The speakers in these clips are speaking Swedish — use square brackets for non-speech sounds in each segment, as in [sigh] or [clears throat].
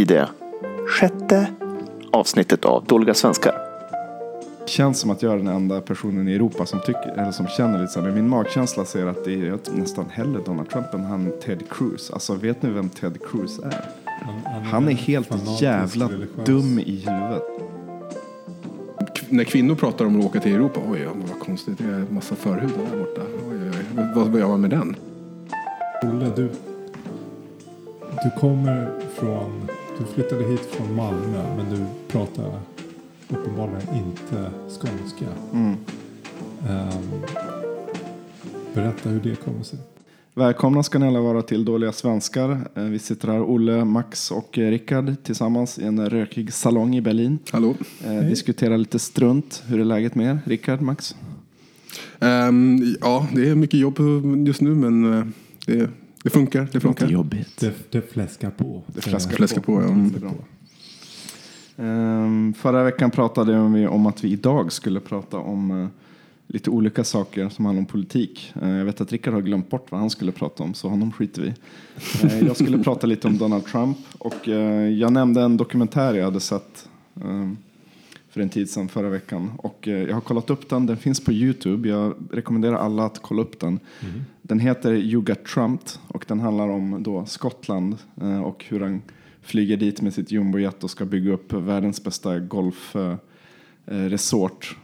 i det sjätte avsnittet av Dåliga svenskar. känns som att jag är den enda personen i Europa som, tycker, eller som känner lite så här. Men min magkänsla säger att det är nästan hellre Donald Trump än han Ted Cruz. Alltså vet ni vem Ted Cruz är? Han är helt jävla religiös. dum i huvudet. K- när kvinnor pratar om att åka till Europa, oj vad konstigt, det är en massa förhudar där borta. Oj, oj, oj. Vad, vad gör man med den? Olle, du, du kommer från... Du flyttade hit från Malmö, men du pratar uppenbarligen inte skånska. Mm. Ehm, berätta hur det kommer sig. Välkomna ska ni alla vara till Dåliga Svenskar. Eh, Vi sitter här, Olle, Max och Rickard tillsammans i en rökig salong i Berlin. Hallå? Eh, diskuterar lite strunt. Hur är läget med er? Rickard, Max? Ehm, ja, det är mycket jobb just nu, men eh, det, det funkar. Det funkar. jobbigt. Det, det fläskar på. Det fläskar Fläskar på, ja. Mm. Det är bra. Ehm, förra veckan pratade vi om att vi idag skulle prata om eh, lite olika saker som handlar om politik. Eh, jag vet att Rickard har glömt bort vad han skulle prata om, så honom skiter vi uh, Jag skulle [laughs] prata lite om Donald Trump och jag nämnde en dokumentär jag hade sett ehm, för en tid sedan förra veckan. Och jag har kollat upp den, den finns på Youtube. Jag rekommenderar alla att kolla upp den. Den heter You Got Trumped den handlar om då Skottland eh, och hur han flyger dit med sitt jumbojet och ska bygga upp världens bästa golfresort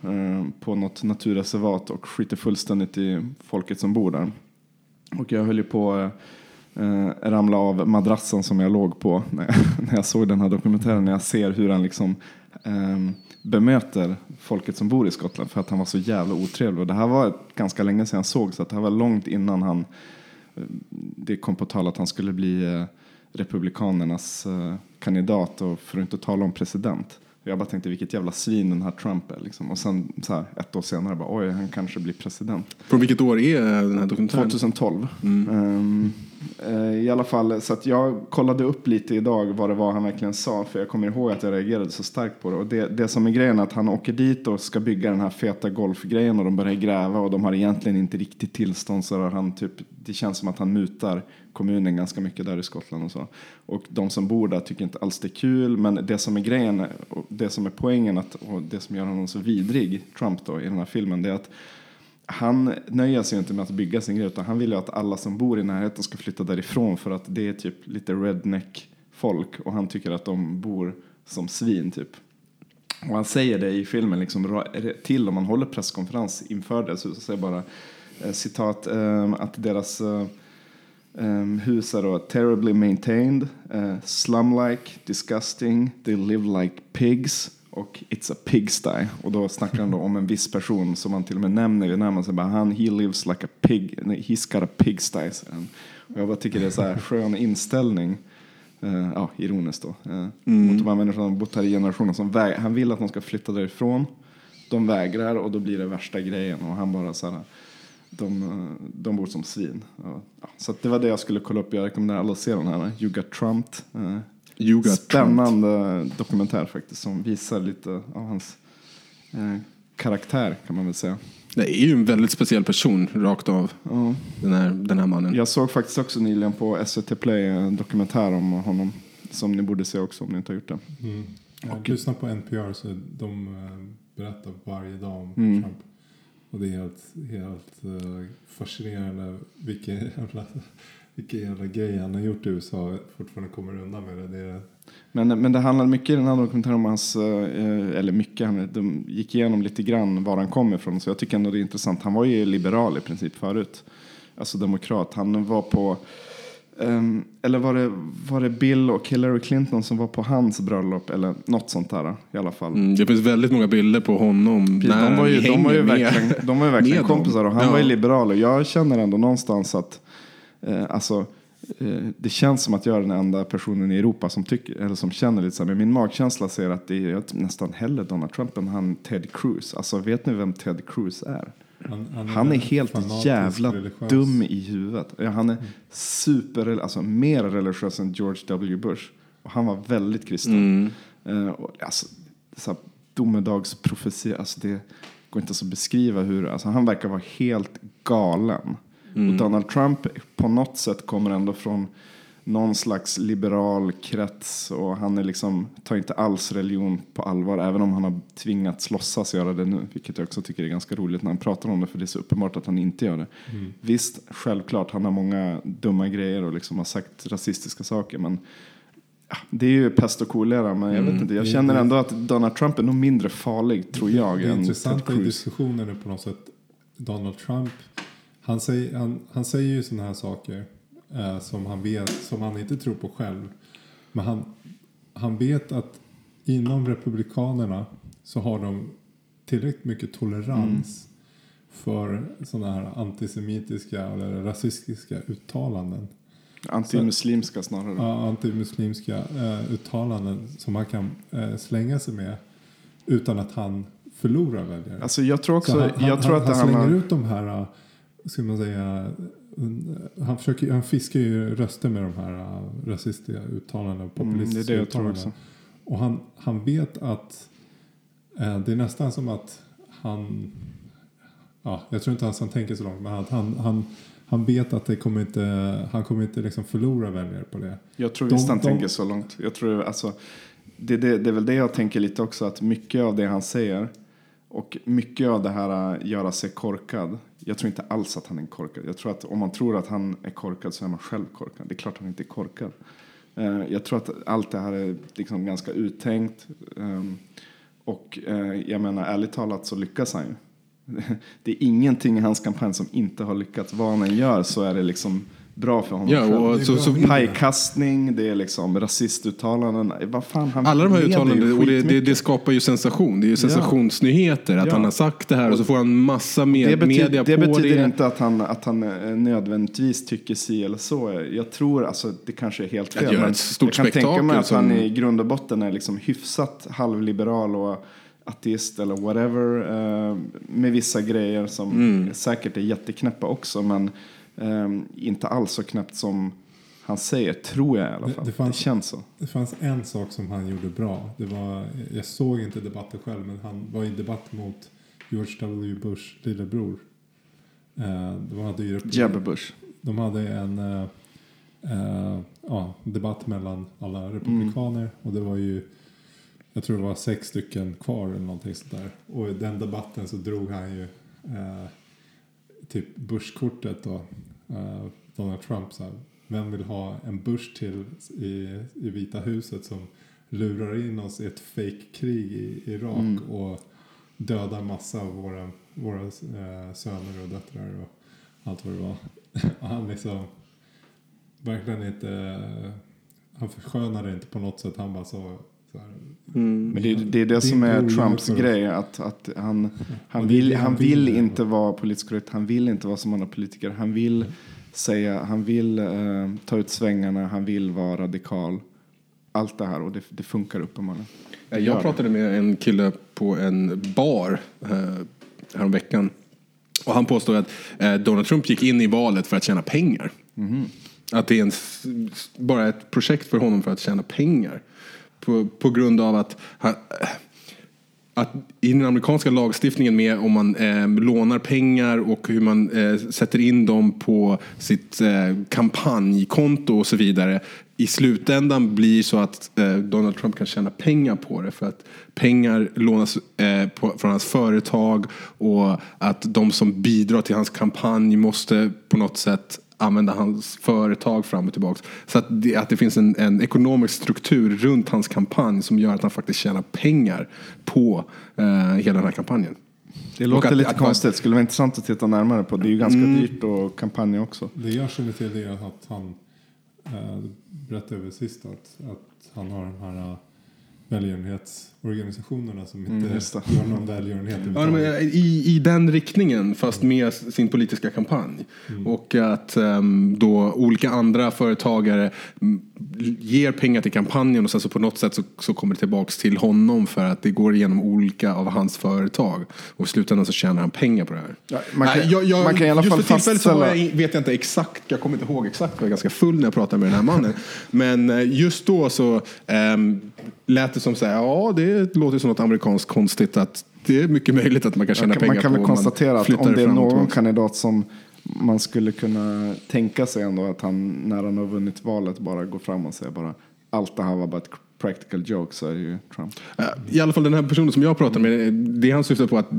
eh, eh, på något naturreservat och skiter fullständigt i folket som bor där. Och jag höll ju på eh, eh ramla av madrassen som jag låg på [laughs] när jag, när jag såg den här dokumentären. När jag ser hur han liksom eh, bemöter folket som bor i Skottland för att han var så jävla otrevlig. Och det här var ganska länge sedan jag såg så att det här var långt innan han det kom på tal att han skulle bli eh, Republikanernas eh, kandidat och för att inte tala om president. Jag bara tänkte vilket jävla svin den här Trump är. Liksom. Och sen så här, ett år senare bara oj han kanske blir president. Från vilket år är den här dokumentären? 2012. Ehm, eh, Eh, I alla fall, så att jag kollade upp lite idag vad det var han verkligen sa. För jag kommer ihåg att jag reagerade så starkt på det. Och det, det som är grejen är att han åker dit och ska bygga den här feta golfgrejen. Och de börjar gräva och de har egentligen inte riktigt tillstånd. Så har han typ, det känns som att han mutar kommunen ganska mycket där i Skottland och så. Och de som bor där tycker inte alls det är kul. Men det som är grejen, och det som är poängen att, och det som gör honom så vidrig, Trump då, i den här filmen, det är att han nöjer sig inte med att bygga sin grej utan han vill ju att alla som bor i närheten ska flytta därifrån för att det är typ lite redneck folk och han tycker att de bor som svin typ. Och han säger det i filmen liksom till om man håller presskonferens inför det så säger bara eh, citat eh, att deras eh, Um, hus är då terribly maintained, uh, slum-like, disgusting, they live like pigs och it's a pigsty. Och då snackar han då om en viss person som man till och med nämner vid namn. Så bara, han, he lives like a pig, nej, he's got a pigsty. han. Och jag bara tycker det är så här skön inställning. Uh, ja, ironiskt då. Uh, Mot de här människorna som bott här i generationer. Som väg- han vill att de ska flytta därifrån. De vägrar och då blir det värsta grejen. Och han bara så här, de, eh, de bor som svin. Ja, ja, så det var det jag skulle kolla upp. Jag rekommenderar alla att se den här. You Got Trumped. Eh, You got Trump. Spännande dokumentär faktiskt som visar lite av hans eh, karaktär kan man väl säga. Det är ju en väldigt speciell person rakt av, Ja. den, här, den här mannen. Jag såg faktiskt också nyligen på SVT Play en dokumentär om honom som ni borde se också om ni inte har gjort det. Mm. Jag lyssnar på NPR så de eh, berättar varje dag om Mm. Trump. Och det är helt, helt eh, fascinerande vilken jävla, vilken jävla grej han har gjort i USA fortfarande kommer undan med det. det är, Men, men det handlar mycket i den här dokumentären om hans, eh, eller mycket, han- de gick igenom lite grann var han kom ifrån. Så jag tycker ändå det är intressant. Han var ju liberal i princip förut. Alltså demokrat. Han var på, ehm, eller var det, var det Bill och Hillary Clinton som var på hans bröllop? Eller något sånt där i alla fall. Mm, det finns väldigt många bilder på honom Precis, när de var ju, de var ju verkligen, de var ju verkligen kompisar och han Ja. var ju liberal. Och jag känner ändå någonstans att eh, alltså, eh, det känns som att jag är den enda personen i Europa som, tycker, eller som känner lite så här. Men min magkänsla säger att det är jag nästan hellre Donald Trump än han Ted Cruz. Alltså vet ni vem Ted Cruz är? han, han Han är helt jävla religiös. dum i huvudet. Ja, Han är super, alltså mer religiös än George W. Bush. Och han var väldigt kristen. Mm. Eh, och, alltså, så här, domedagsprofetia, alltså det går inte ens att beskriva hur, alltså han verkar vara helt galen. Och Donald Trump på något sätt kommer ändå från någon slags liberal krets och han är liksom, tar inte alls religion på allvar även om han har tvingats låtsas göra det nu. Vilket jag också tycker är ganska roligt när han pratar om det för det är så uppenbart att han inte gör det. Visst, självklart, han har många dumma grejer och liksom har sagt rasistiska saker men ja, det är ju pest och kolera men jag vet inte, jag det- känner det- ändå att Donald Trump är nog mindre farlig tror jag Det än Ted intressanta i diskussionen är på något sätt Donald Trump. Han säger, han, han säger ju sådana här saker eh, som han vet, som han inte tror på själv. Men han, han vet att inom Republikanerna så har de tillräckligt mycket tolerans för sådana här antisemitiska eller rasistiska uttalanden. Antimuslimska snarare. Ja, antimuslimska eh, uttalanden som han kan eh, slänga sig med utan att han förlorar väljare. Alltså jag tror också, Så han, han, jag tror han, att det han slänger handlar... ut de här, äh, ska man säga, han, försöker, han fiskar ju röster med de här uh, rasistiska uttalandena, Mm, populistiska det är det tror uttalandena. Och han, han vet att eh, det är nästan som att han, ja, jag tror inte ens han tänker så långt, men att han, han, han vet att det kommer inte, han kommer inte liksom förlora väljare på det. Jag tror De- visst han de- tänker så långt. Jag tror alltså, det, det, det är väl det jag tänker lite också, att mycket av det han säger och mycket av det här att göra sig korkad. Jag tror inte alls att han är korkad. Jag tror att om man tror att han är korkad så är man själv korkad. Det är klart han inte är korkad. Eh, jag tror att allt det här är liksom ganska uttänkt. Ehm, och eh, jag menar ärligt talat så lyckas han ju. [laughs] Det är ingenting i hans kampanj som inte har lyckats. Vad han än gör så är det liksom bra för honom Ja, och Det så, så. Pajkastning, det är liksom rasistuttalanden. Vad fan, han alla de här uttalandena, och det, det, det skapar ju sensation. Det är ju sensationsnyheter att Ja. han har sagt det här och så får han massa med, det betyder, media det på betyder det. inte att han, att han eh, nödvändigtvis tycker si eller så. Jag tror, alltså det kanske är helt fel. men jag kan tänka mig att han som- i grund och botten är liksom hyfsat halvliberal och ateist eller whatever. Eh, med vissa grejer som Mm. säkert är jätteknäppa också. Men eh, inte alls så knäppt som han säger, tror jag i alla Det- fall. det Det, fanns- känns så. Det fanns en sak som han gjorde bra. Det var, jag såg inte debatten själv, men han var i debatt mot George W. Bush lillebror. Eh, de hade ju Jeb Bush. de hade en eh, eh, ja, debatt mellan alla republikaner och det var ju jag tror det var sex stycken kvar eller någonting sådär. Och i den debatten så drog han ju eh, typ Bush-kortet då. Eh, Donald Trump så här. Vem vill ha en Bush till i, i Vita huset som lurar in oss i ett fake-krig i Irak och dödar massa av våra, våra eh, söner och döttrar och allt vad det var. [laughs] Och han liksom verkligen inte, han förskönade inte på något sätt. Han bara sa så här, Men det, är- det är det som är Trumps grej. Att, att han, han, vill, han vill inte vara politiskt korrekt. Han vill inte vara som andra politiker. Han vill säga, han vill eh, ta ut svängarna. Han vill vara radikal. Allt det här och det, det funkar uppenbarligen. Jag pratade med en kille på en bar eh, häromveckan. Och han påstod att eh, Donald Trump gick in i valet för att tjäna pengar. Att det är en, bara ett projekt för honom för att tjäna pengar. På, på grund av att att i den amerikanska lagstiftningen med om man eh, lånar pengar och hur man eh, sätter in dem på sitt eh, kampanjkonto och så vidare. I slutändan blir så att eh, Donald Trump kan tjäna pengar på det för att pengar lånas eh, på, från hans företag och att de som bidrar till hans kampanj måste på något sätt använda hans företag fram och tillbaka. Så att det, att det finns en, en ekonomisk struktur runt hans kampanj som gör att han faktiskt tjänar pengar på eh, hela den här kampanjen. Det låter att- lite att- konstigt. Det skulle vara intressant att titta närmare på. Det är ju ganska dyrt och kampanja också. Det jag känner till är att han eh, berättade över sist att, att han har de här eh, välgörenhetsorganisationerna som inte Mm, just det. gör någon välgörenhet Ja, men i, I den riktningen, fast med sin politiska kampanj. Och att ehm, då olika andra företagare mm, ger pengar till kampanjen och sen så på något sätt så, så kommer det tillbaks till honom för att det går igenom olika av hans företag. Och i slutändan så tjänar han pengar på det här. Ja, man kan- Nej, jag, jag, man kan i alla just fall för tillfället så har fastställa- jag, vet jag inte exakt, jag kommer inte ihåg exakt, jag var ganska full när jag pratade med den här mannen. Men eh, just då så ehm, lät det som så här, ja det låter som något amerikanskt konstigt att det är mycket möjligt att man kan tjäna pengar man kan på väl konstatera att om det är någon kandidat som man skulle kunna tänka sig ändå att han när han har vunnit valet bara går fram och säger bara allt det här var bara ett practical joke så är det ju Trump. Eh, I alla fall den här personen som jag pratar med, det han syftar på att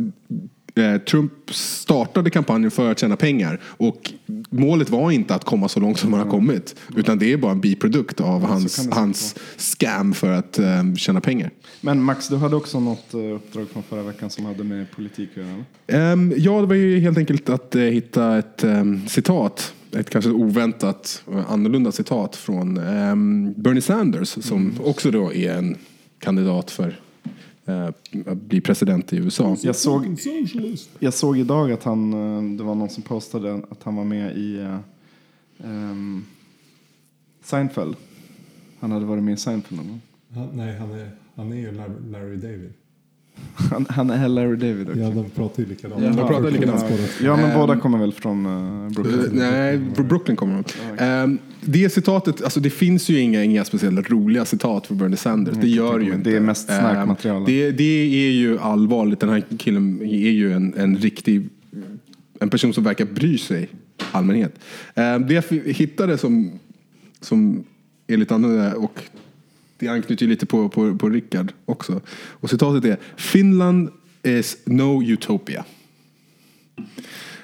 Trump startade kampanjen för att tjäna pengar och målet var inte att komma så långt som han har kommit utan det är bara en biprodukt av hans, hans scam för att eh, tjäna pengar. Men Max, du hade också något eh, uppdrag från förra veckan som hade med politik att göra? Ehm, ja, det var ju helt enkelt att eh, hitta ett ehm, citat. Ett kanske oväntat annorlunda citat från ehm, Bernie Sanders som också då är en kandidat för eh, att bli president i USA. Jag såg, jag såg idag att han, eh, det var någon som postade att han var med i eh, ehm, Seinfeld. Han hade varit med i Seinfeld någon gång. Han, nej, han är, han är ju Larry David. Han, han är Larry David också. Ja, de pratar ju likadant. Ja, de pratar likadant. Ja, men Ehm, båda kommer väl från uh, Brooklyn. Eh, Nej, från Brooklyn kommer de. Ehm, det citatet, alltså det finns ju inga, inga speciellt roliga citat för Bernie Sanders. Det gör det ju Det inte. är mest. Ehm, det, det är ju allvarligt. Den här killen är ju en, en riktig en person som verkar bry sig i allmänhet. Det jag hittade som, som är lite annorlunda och det anknyter ju lite på, på, på Rickard också. Och citatet är Finland is no utopia.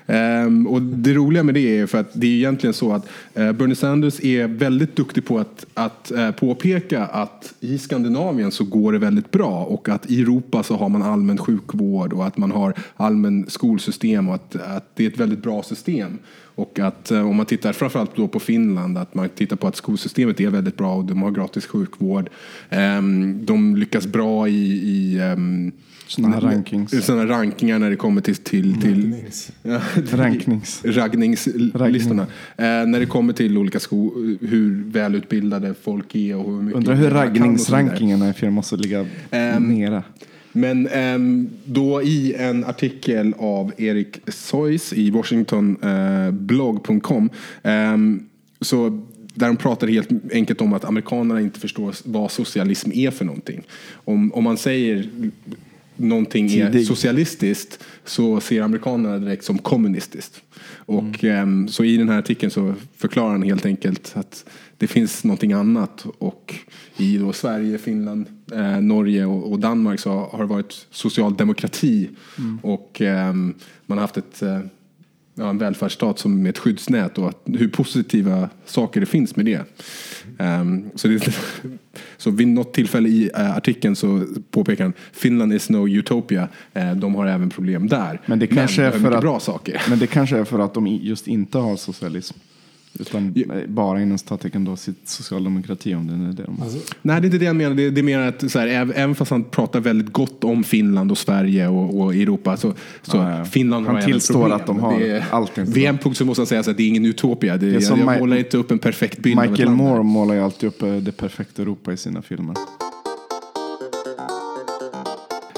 Um, och det roliga med det är för att det är egentligen så att uh, Bernie Sanders är väldigt duktig på att, att uh, påpeka att i Skandinavien så går det väldigt bra och att i Europa så har man allmän sjukvård och att man har allmän skolsystem och att, att det är ett väldigt bra system. Och att eh, om man tittar framförallt då på Finland, att man tittar på att skolsystemet är väldigt bra och de har gratis sjukvård. Ehm, de lyckas bra i, i ehm, här rankings. såna rankingar när det kommer till, till, till. Ja, [laughs] Ranknings. raggningslistorna. Eh, när det kommer till olika sko hur välutbildade folk är och hur mycket Undrar hur raggningsrankingarna i firma måste ligga Ehm, nere. Men ehm, då i en artikel av Erik Sois i washingtonblog.com ehm, så där de pratar helt enkelt om att amerikanerna inte förstår vad socialism är för någonting. Om, om man säger någonting är socialistiskt så ser amerikanerna direkt som kommunistiskt. Och Mm. ehm, så i den här artikeln så förklarar han helt enkelt att det finns någonting annat och i då Sverige, Finland, eh, Norge och, och Danmark så har det varit socialdemokrati Mm. och ehm, man har haft ett eh, ja, en välfärdsstat som med ett skyddsnät och att, hur positiva saker det finns med det. Ehm, så, det [laughs] så vid något tillfälle i uh, artikeln så påpekar han Finland is no utopia. Eh, de har även problem där. Men det kanske de är för att- bra saker. Men det kanske är för att de just inte har socialism. Utan Ja. eh, bara inom citattecken då sitt socialdemokrati om det är det de Alltså, Nej, det är inte det jag menar. Det är, det är mer att så här, äv- även fast han pratar väldigt gott om Finland och Sverige och, och Europa så, så Ja, ja. Finland Han har tillstår problem. att de har det är, allt inte Vid en punkt så måste han säga att det är ingen utopia. Det, är jag, jag målar inte upp en perfekt bild Michael. Moore målar ju alltid upp eh, det perfekta Europa i sina filmer.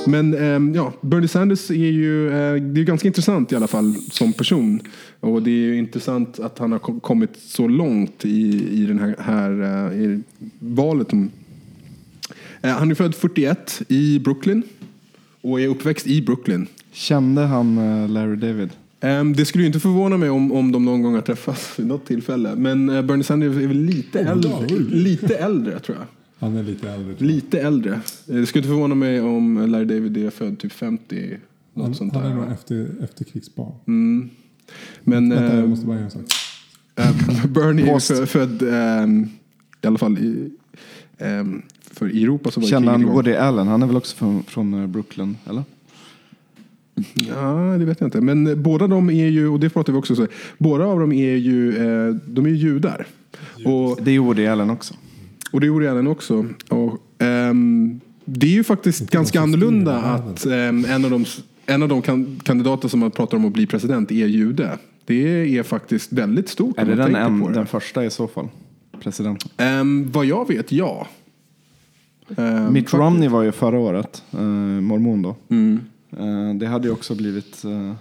Men ehm, ja, Bernie Sanders är ju, eh, det är ganska intressant i alla fall som person. Och det är ju intressant att han har ko- kommit så långt i, i den här, här eh, i valet. Eh, han är född 41 i Brooklyn och är uppväxt i Brooklyn. Kände han eh, Larry David? Ehm, det skulle ju inte förvåna mig om, om de någon gång har träffats [laughs] vid något tillfälle. Men eh, Bernie Sanders är väl lite äldre, lite äldre tror jag. Han är lite äldre. jag. Lite äldre. Eh, Det skulle inte förvåna mig om Larry David är född typ 50. Något Han, sånt han är nog efter, efterkrigsbarn. Mm. Men Vänta, jag eh, måste bara göra en sak. eh, [laughs] Bernie är Post. fö- född ehm, i alla fall i, ehm, för i Europa så var Känner han. Woody Allen? Han är väl också från, från Brooklyn, eller? [laughs] Ja, det vet jag inte. Men båda de är ju, och det pratar vi också om, båda av dem är ju, de är ju judar. Och, Det är Woody Allen också. Och det gjorde Allen också. Och, ehm, det är ju faktiskt Inte ganska annorlunda att ehm, en av de, en av de kan, kandidater som man pratar om att bli president är jude. Det är faktiskt väldigt stort. Är det den, en, på det. den första i så fall? Presidenten. Ehm, vad jag vet, ja. Ehm, Mitt. Romney var ju förra året, eh, mormon då. Mm. Eh, det hade ju också blivit eh,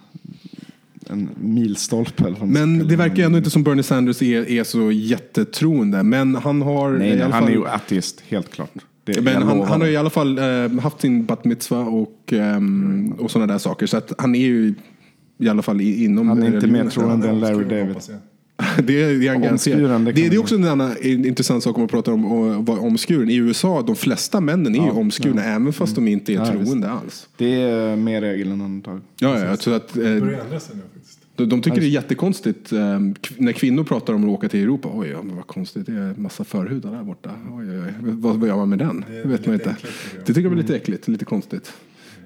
en milstolpe. Men det verkar ju ändå inte som Bernie Sanders är, är så jättetroende. Men han har Nej, i nej alla han fall... är ju ateist, helt klart. Det, Men han, han har i alla fall eh, haft sin bat mitzva och, ehm, och sådana där saker. Så att han är ju I alla fall inom Han är inte mer troende än Larry David. [laughs] Det är, en. Omskuren, det det, det är också en annan intressant sak om man pratar om att vara omskuren. I USA, de flesta männen är ju Ja, omskurna även fast de inte är Ja, troende alls. Det är mer regel än undantag. Ja, ja, jag tror att, eh, Det börjar ändra sig nu faktiskt. de, de tycker det är jättekonstigt eh, när kvinnor pratar om att åka till Europa. Oj, ja, vad konstigt, det är massa förhudar där borta. Oj, oj, oj. Vad, vad gör man med den? Det Det vet man inte. äckligt. Det tycker jag är lite äckligt, lite konstigt.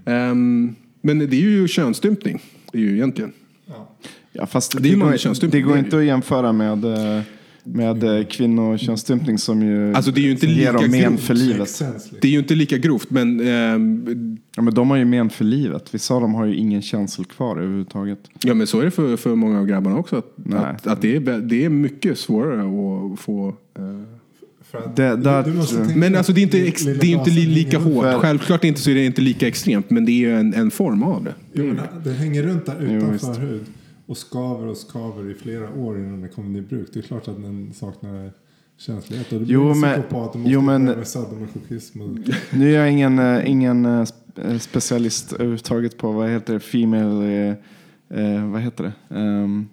Ehm, men det är ju könsstympning. Det är ju egentligen. Ja. Ja, fast Det är det, går, det går det inte att jämföra med, eh, med eh, kvinnokönsstympning som ju Alltså, det är ju inte ger lika dem men grovt. för livet. Sexsensligt. Det är ju inte lika grovt, men ehm, Ja, men de har ju men för livet. Vissa av dem har ju ingen känsel kvar överhuvudtaget. Ja men så är det för, för många av grabbarna också. Att, Nej. att, att det, är, det är mycket svårare att få... eh, Det- tänka Men alltså det är inte, ex, det är inte lika hårt. För- Självklart inte så är det inte lika extremt. Men det är ju en, en form av det. Jo, det hänger runt där Jo, utan visst. förhud och skaver och skaver i flera år innan det kommer i bruk. Det är klart att den saknar känslighet. Och det blir Jo, en men- psykopat. Du måste jo, men- med sadomasochism. Och, Nu är jag ingen, eh, ingen eh, eh, specialist överhuvudtaget på vad heter det, female, eh, vad heter det? Um,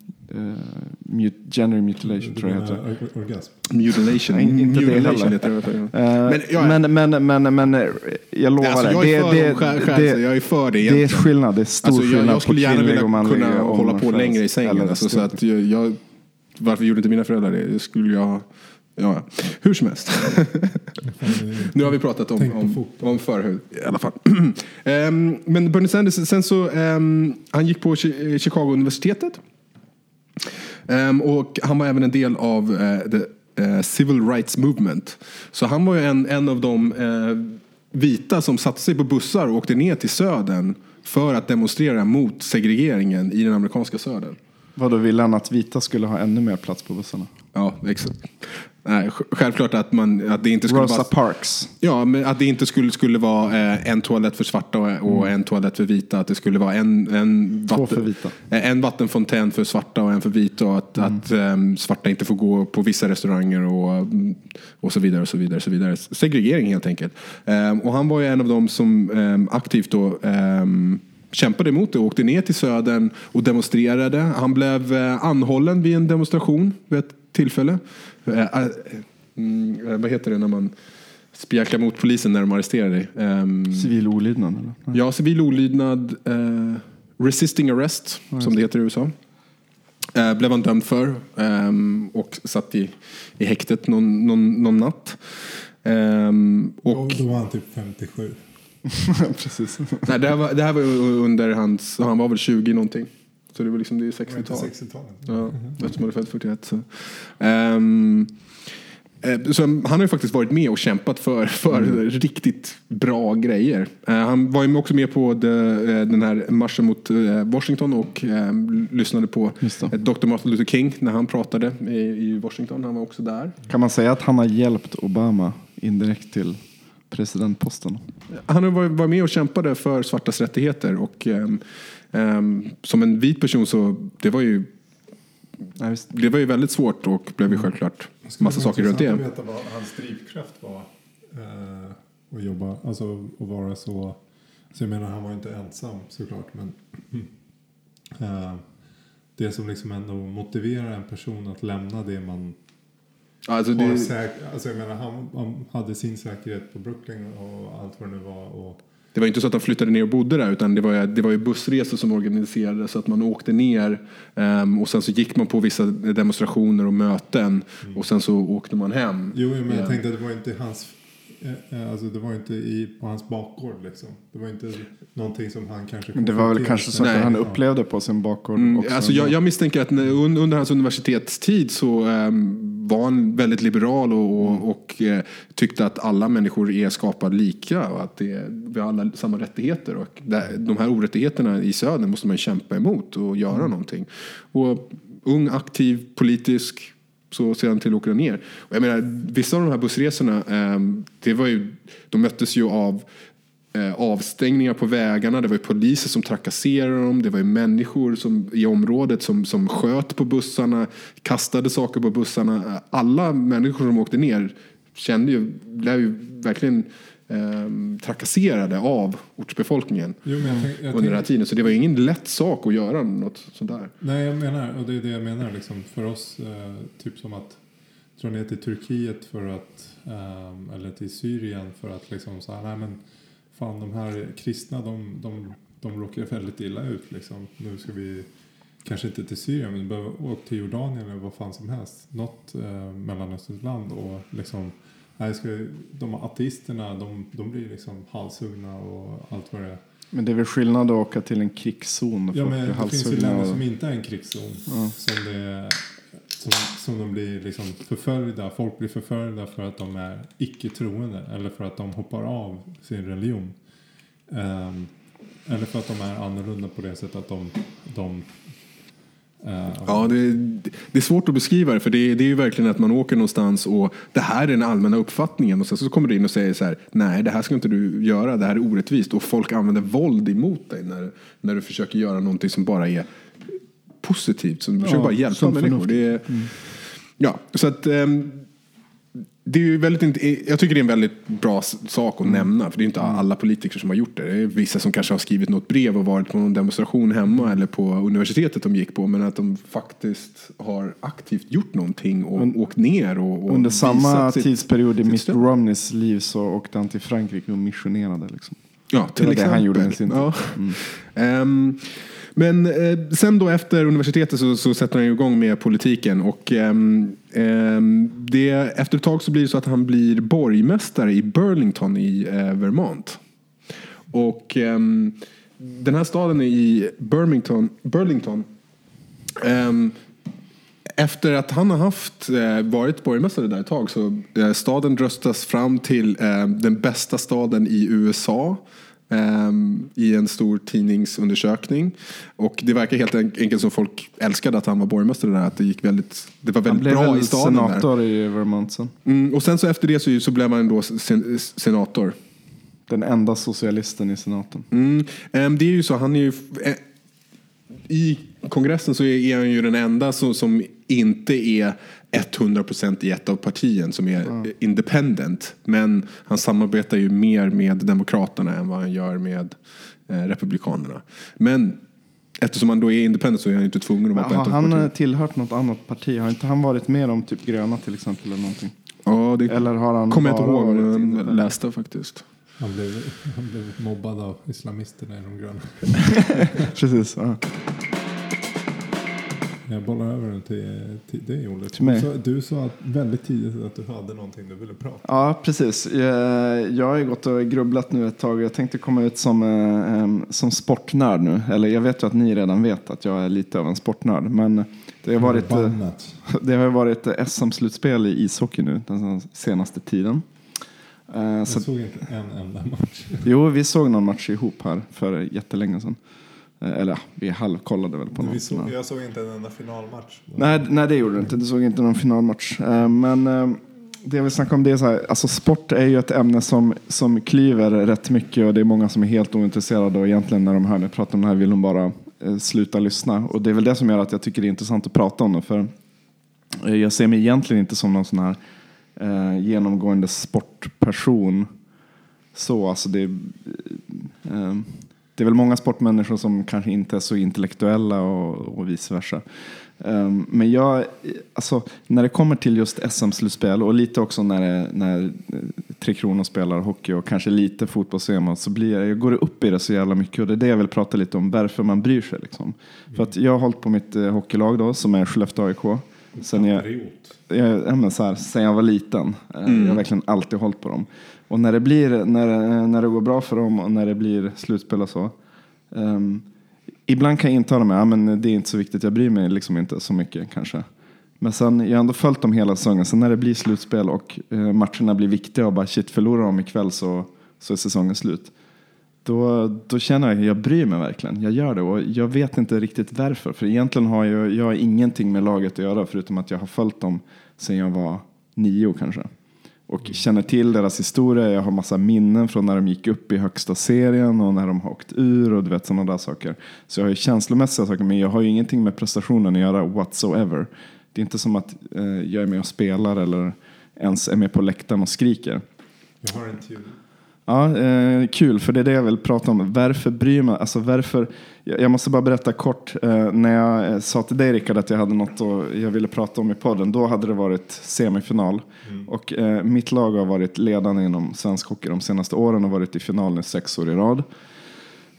mut- gender mutilation tror jag heter. orgasm. Mutilation. Nej, inte det Mutilation heller. det. Eh, Men, ja, men, men, men, men, eh, jag lovar alltså, det. jag är för det, det, skär, skär, det, jag är för det det är egentligen. skillnad. Det är stor Alltså, jag, skillnad jag skulle på gärna kvinnlig vilja och manlig kunna hålla på längre i sängen. Alltså, så att jag, jag, varför gjorde inte mina föräldrar det? Det skulle jag. Ja, hur som helst. [laughs] Nu har vi pratat om, om, om förhud i alla fall. [clears throat] Ehm, men Bernie Sanders, sen så, ehm, han gick på Chi- Chicago-universitetet. Ehm, och han var även en del av eh, the eh, Civil Rights Movement. Så han var ju en, en av de eh, vita som satte sig på bussar och åkte ner till södern för att demonstrera mot segregeringen i den amerikanska södern. Vadå, ville han att vita skulle ha ännu mer plats på bussarna? Ja, exakt. Nej, sj- självklälart att, man, att det inte skulle Rosa vara... Parks. Ja, men att det inte skulle, skulle vara eh, en toalett för svarta och, och en toalett för vita. Att det skulle vara en, en, vita. eh, en vattenfontän för svarta och en för vita. Och att, att ehm, svarta inte får gå på vissa restauranger och, mm, och så vidare. och så vidare, och så vidare. Segregering helt enkelt. Ehm, och han var ju en av dem som ehm, aktivt då kämpade emot det och åkte ner till södern och demonstrerade. Han blev eh, anhållen vid en demonstration vid ett tillfälle. Eh, eh, mm, eh, vad heter det när man spjäklar mot polisen när de arresterar dig? Ehm, Civil olydnad eller? Ja, civil olydnad, eh, resisting arrest, som det heter i USA. Eh, blev han dömd för ehm, och satt i, i häktet någon, någon, någon natt. Ehm, och, Och då var han typ 57. [laughs] Precis. nej, det, här var, det här var under hans, han var väl 20 någonting. Så det var liksom det är Det var inte 60-tal. 60-talet. Ja, eftersom han är född 41. Så. Ehm, eh, så han har ju faktiskt varit med och kämpat för, för riktigt bra grejer. Eh, han var ju också med på the, eh, den här marschen mot Washington och eh, lyssnade på Dr. Martin Luther King när han pratade i, i Washington. Han var också där. Kan man säga att han har hjälpt Obama indirekt till presidentposten? Han har varit, varit med och kämpade för svartas rättigheter och ehm, ehm, som en vit person så det var ju visst. det var ju väldigt svårt och blev ju självklart Skulle massa saker runt det. att veta vad hans drivkraft var. Eh, att jobba, alltså att vara så. Så jag menar han var inte ensam såklart. Men eh, det som liksom ändå motiverar en person att lämna det man Alltså har det, säkert. Alltså jag menar han, han hade sin säkerhet på Brooklyn och allt vad det nu var. Och, Det var inte så att de flyttade ner och bodde där utan det var, ju- det var ju bussresor som organiserades så att man åkte ner ehm, och sen så gick man på vissa demonstrationer och möten och sen så åkte man hem. jo men Ja. jag tänkte att det var inte hans. eh, eh, Alltså det var inte i, på hans bakgård liksom. Det var inte någonting som han kanske det var väl kanske så att Nej. han upplevde på sin bakgård Mm, också. alltså jag, jag misstänker att under hans universitetstid så ehm, var han väldigt liberal och, och, och eh, tyckte att alla människor är skapade lika och att det, vi har alla samma rättigheter. Och där, de här orättigheterna i södern måste man kämpa emot och göra någonting. Och ung, aktiv, politisk så sedan till åker ner. Och jag menar, vissa av de här bussresorna, ehm, det var ju, de möttes ju av eh, avstängningar på vägarna. Det var ju poliser som trakasserade dem. Det var ju människor som, i området som, som sköt på bussarna, kastade saker på bussarna. Alla människor som åkte ner kände ju, blev ju verkligen ehm, trakasserade av ortsbefolkningen Jo, jag tänk, jag under den här tiden. Så det var ingen lätt sak att göra något sånt där. nej, jag menar, och det är det jag menar liksom, för oss, eh, typ som att dra ner till Turkiet för att, ehm, eller till Syrien för att liksom så här, nej men fan de här kristna de, de, de råkar väldigt illa ut liksom. Nu ska vi, kanske inte till Syrien men behöver åka till Jordanien eller vad fan som helst. Något eh, mellanösternskt land och liksom, nej, ska, de ateisterna de, de blir liksom halshuggna och allt vad det är. Men det är väl skillnad att åka till en krigszon Ja, men det finns ju länder och- som inte är en krigszon. Som, det, som, som de blir liksom förföljda. Folk blir förföljda för att de är icke-troende. Eller för att de hoppar av sin religion. Um, eller för att de är annorlunda på det sättet att de... de uh, Ja, det, det är svårt att beskriva det för det, är- det är ju verkligen att man åker någonstans och det här är den allmänna uppfattningen och sen så kommer du in och säger så här nej det här ska inte du göra, det här är orättvist och folk använder våld emot dig när, när du försöker göra någonting som bara är positivt, som försöker bara hjälpa människor. Det är, Ja, så att ehm, det är ju väldigt, jag tycker det är en väldigt bra sak att nämna. För det är inte alla politiker som har gjort det. Det är vissa som kanske har skrivit något brev och varit på någon demonstration hemma eller på universitetet de gick på. Men att de faktiskt har aktivt gjort någonting och åkt ner och, och Under samma sitt- tidsperiod i stöd. Romneys liv så åkte han till Frankrike och missionerade. Liksom. Ja, till Det var det exempel. han gjorde med sin tid. ja. Ehm, men eh, sen då efter universitetet så, så sätter han ju igång med politiken och ehm, ehm, det, efter ett tag så blir det så att han blir borgmästare i Burlington i eh, Vermont. Och ehm, den här staden i Burlington, Burlington efter att han har haft, eh, varit borgmästare där ett tag så eh, staden röstas fram till eh, den bästa staden i USA eh, i en stor tidningsundersökning. Och det verkar helt en- enkelt som folk älskade att han var borgmästare där. Att det gick väldigt, det var Han väldigt blev bra väl i staden där. senator i Vermont sen. Mm, och sen så efter det så, så blev han då sen, senator. Den enda socialisten i senaten. Mm. ehm, Det är ju så, han är ju... eh, I kongressen så är är han ju den enda som, som inte är 100% i ett av partien som är eh, independent. Men han samarbetar ju mer med Demokraterna än vad han gör med eh, Republikanerna. Men eftersom han då är independent så är han inte tvungen att vara på Har ett av han eh, partierna. tillhört något annat parti? Har inte han varit med om typ gröna till exempel? Eller någonting? Ja, det Eller har han kommer jag inte ihåg men jag independent? läste faktiskt. Han blev, [laughs] han blev mobbad av islamisterna i de gröna. [laughs] Precis. Ja. Jag bollar över den till, till dig Olle. Till mig? Du, sa, väldigt tidigt att du hade någonting du ville prata ja, precis. Jag, jag har ju gått och grubblat nu ett tag. Jag tänkte komma ut som, eh, som sportnärd nu. Eller jag vet ju att ni redan vet att jag är lite av en sportnörd. Men det har varit, eh, det har varit eh, SM-slutspel i ishockey nu den senaste tiden. Jag Så, såg inte en enda match. jo, vi såg någon match ihop här för jättelänge sedan. Eh, Eller ja, vi halvkollade väl på Vi någon. såg, Ja. jag såg inte en enda finalmatch. Nej, nej, det gjorde du inte. Du såg inte någon finalmatch. Eh, Men eh, det jag vill snacka om det är så här, alltså sport är ju ett ämne som, som klyver rätt mycket och det är många som är helt ointresserade och egentligen när de hör mig prata om det här vill de bara sluta lyssna. Och det är väl det som gör att jag tycker det är intressant att prata om det. För jag ser mig egentligen inte som någon sån här eh, genomgående sportperson. Så alltså det, eh, det är väl många sportmänniskor som kanske inte är så intellektuella och, och vice versa. Um, men jag, alltså, när det kommer till just SM-slutspel och lite också när, det, när eh, Tre Kronor spelar hockey och kanske lite fotbolls så blir jag, jag går upp i det så jävla mycket och det är det jag vill prata lite om, varför man bryr sig. Liksom. För att jag har hållit på mitt eh, hockeylag då, som är Skellefteå AIK. Sen jag, jag, ja, men så här, sen jag var liten. Eh, Jag har verkligen alltid hållit på dem. Och när det, blir, när, när det går bra för dem och när det blir slutspel och så. ehm, ibland kan jag intala mig, ja, men det är inte så viktigt, jag bryr mig liksom inte så mycket kanske. Men sen, jag har ändå följt dem hela säsongen. Sen när det blir slutspel och eh, matcherna blir viktiga och bara shit, förlorar de ikväll så, så är säsongen slut. Då, då känner jag att jag bryr mig verkligen. Jag gör det och jag vet inte riktigt varför. För egentligen har jag, jag har ingenting med laget att göra förutom att jag har följt dem sedan jag var nio kanske. Och känner till deras historia. Jag har massa minnen från när de gick upp i högsta serien och när de har åkt ur och du vet sådana där saker. Så jag har ju känslomässiga saker men jag har ju ingenting med prestationen att göra whatsoever. Det är inte som att eh, jag är med och spelar eller ens är med på läktaren och skriker. Jag har en teori. Ja, eh, kul, för det är det jag vill prata om. Varför bryr man alltså varför, jag, måste bara berätta kort. Eh, när jag eh, sa till dig Rickard att jag hade något och jag ville prata om i podden, då hade det varit semifinal. Och eh, mitt lag har varit ledande inom svensk hockey de senaste åren och varit i final nu sex år i rad.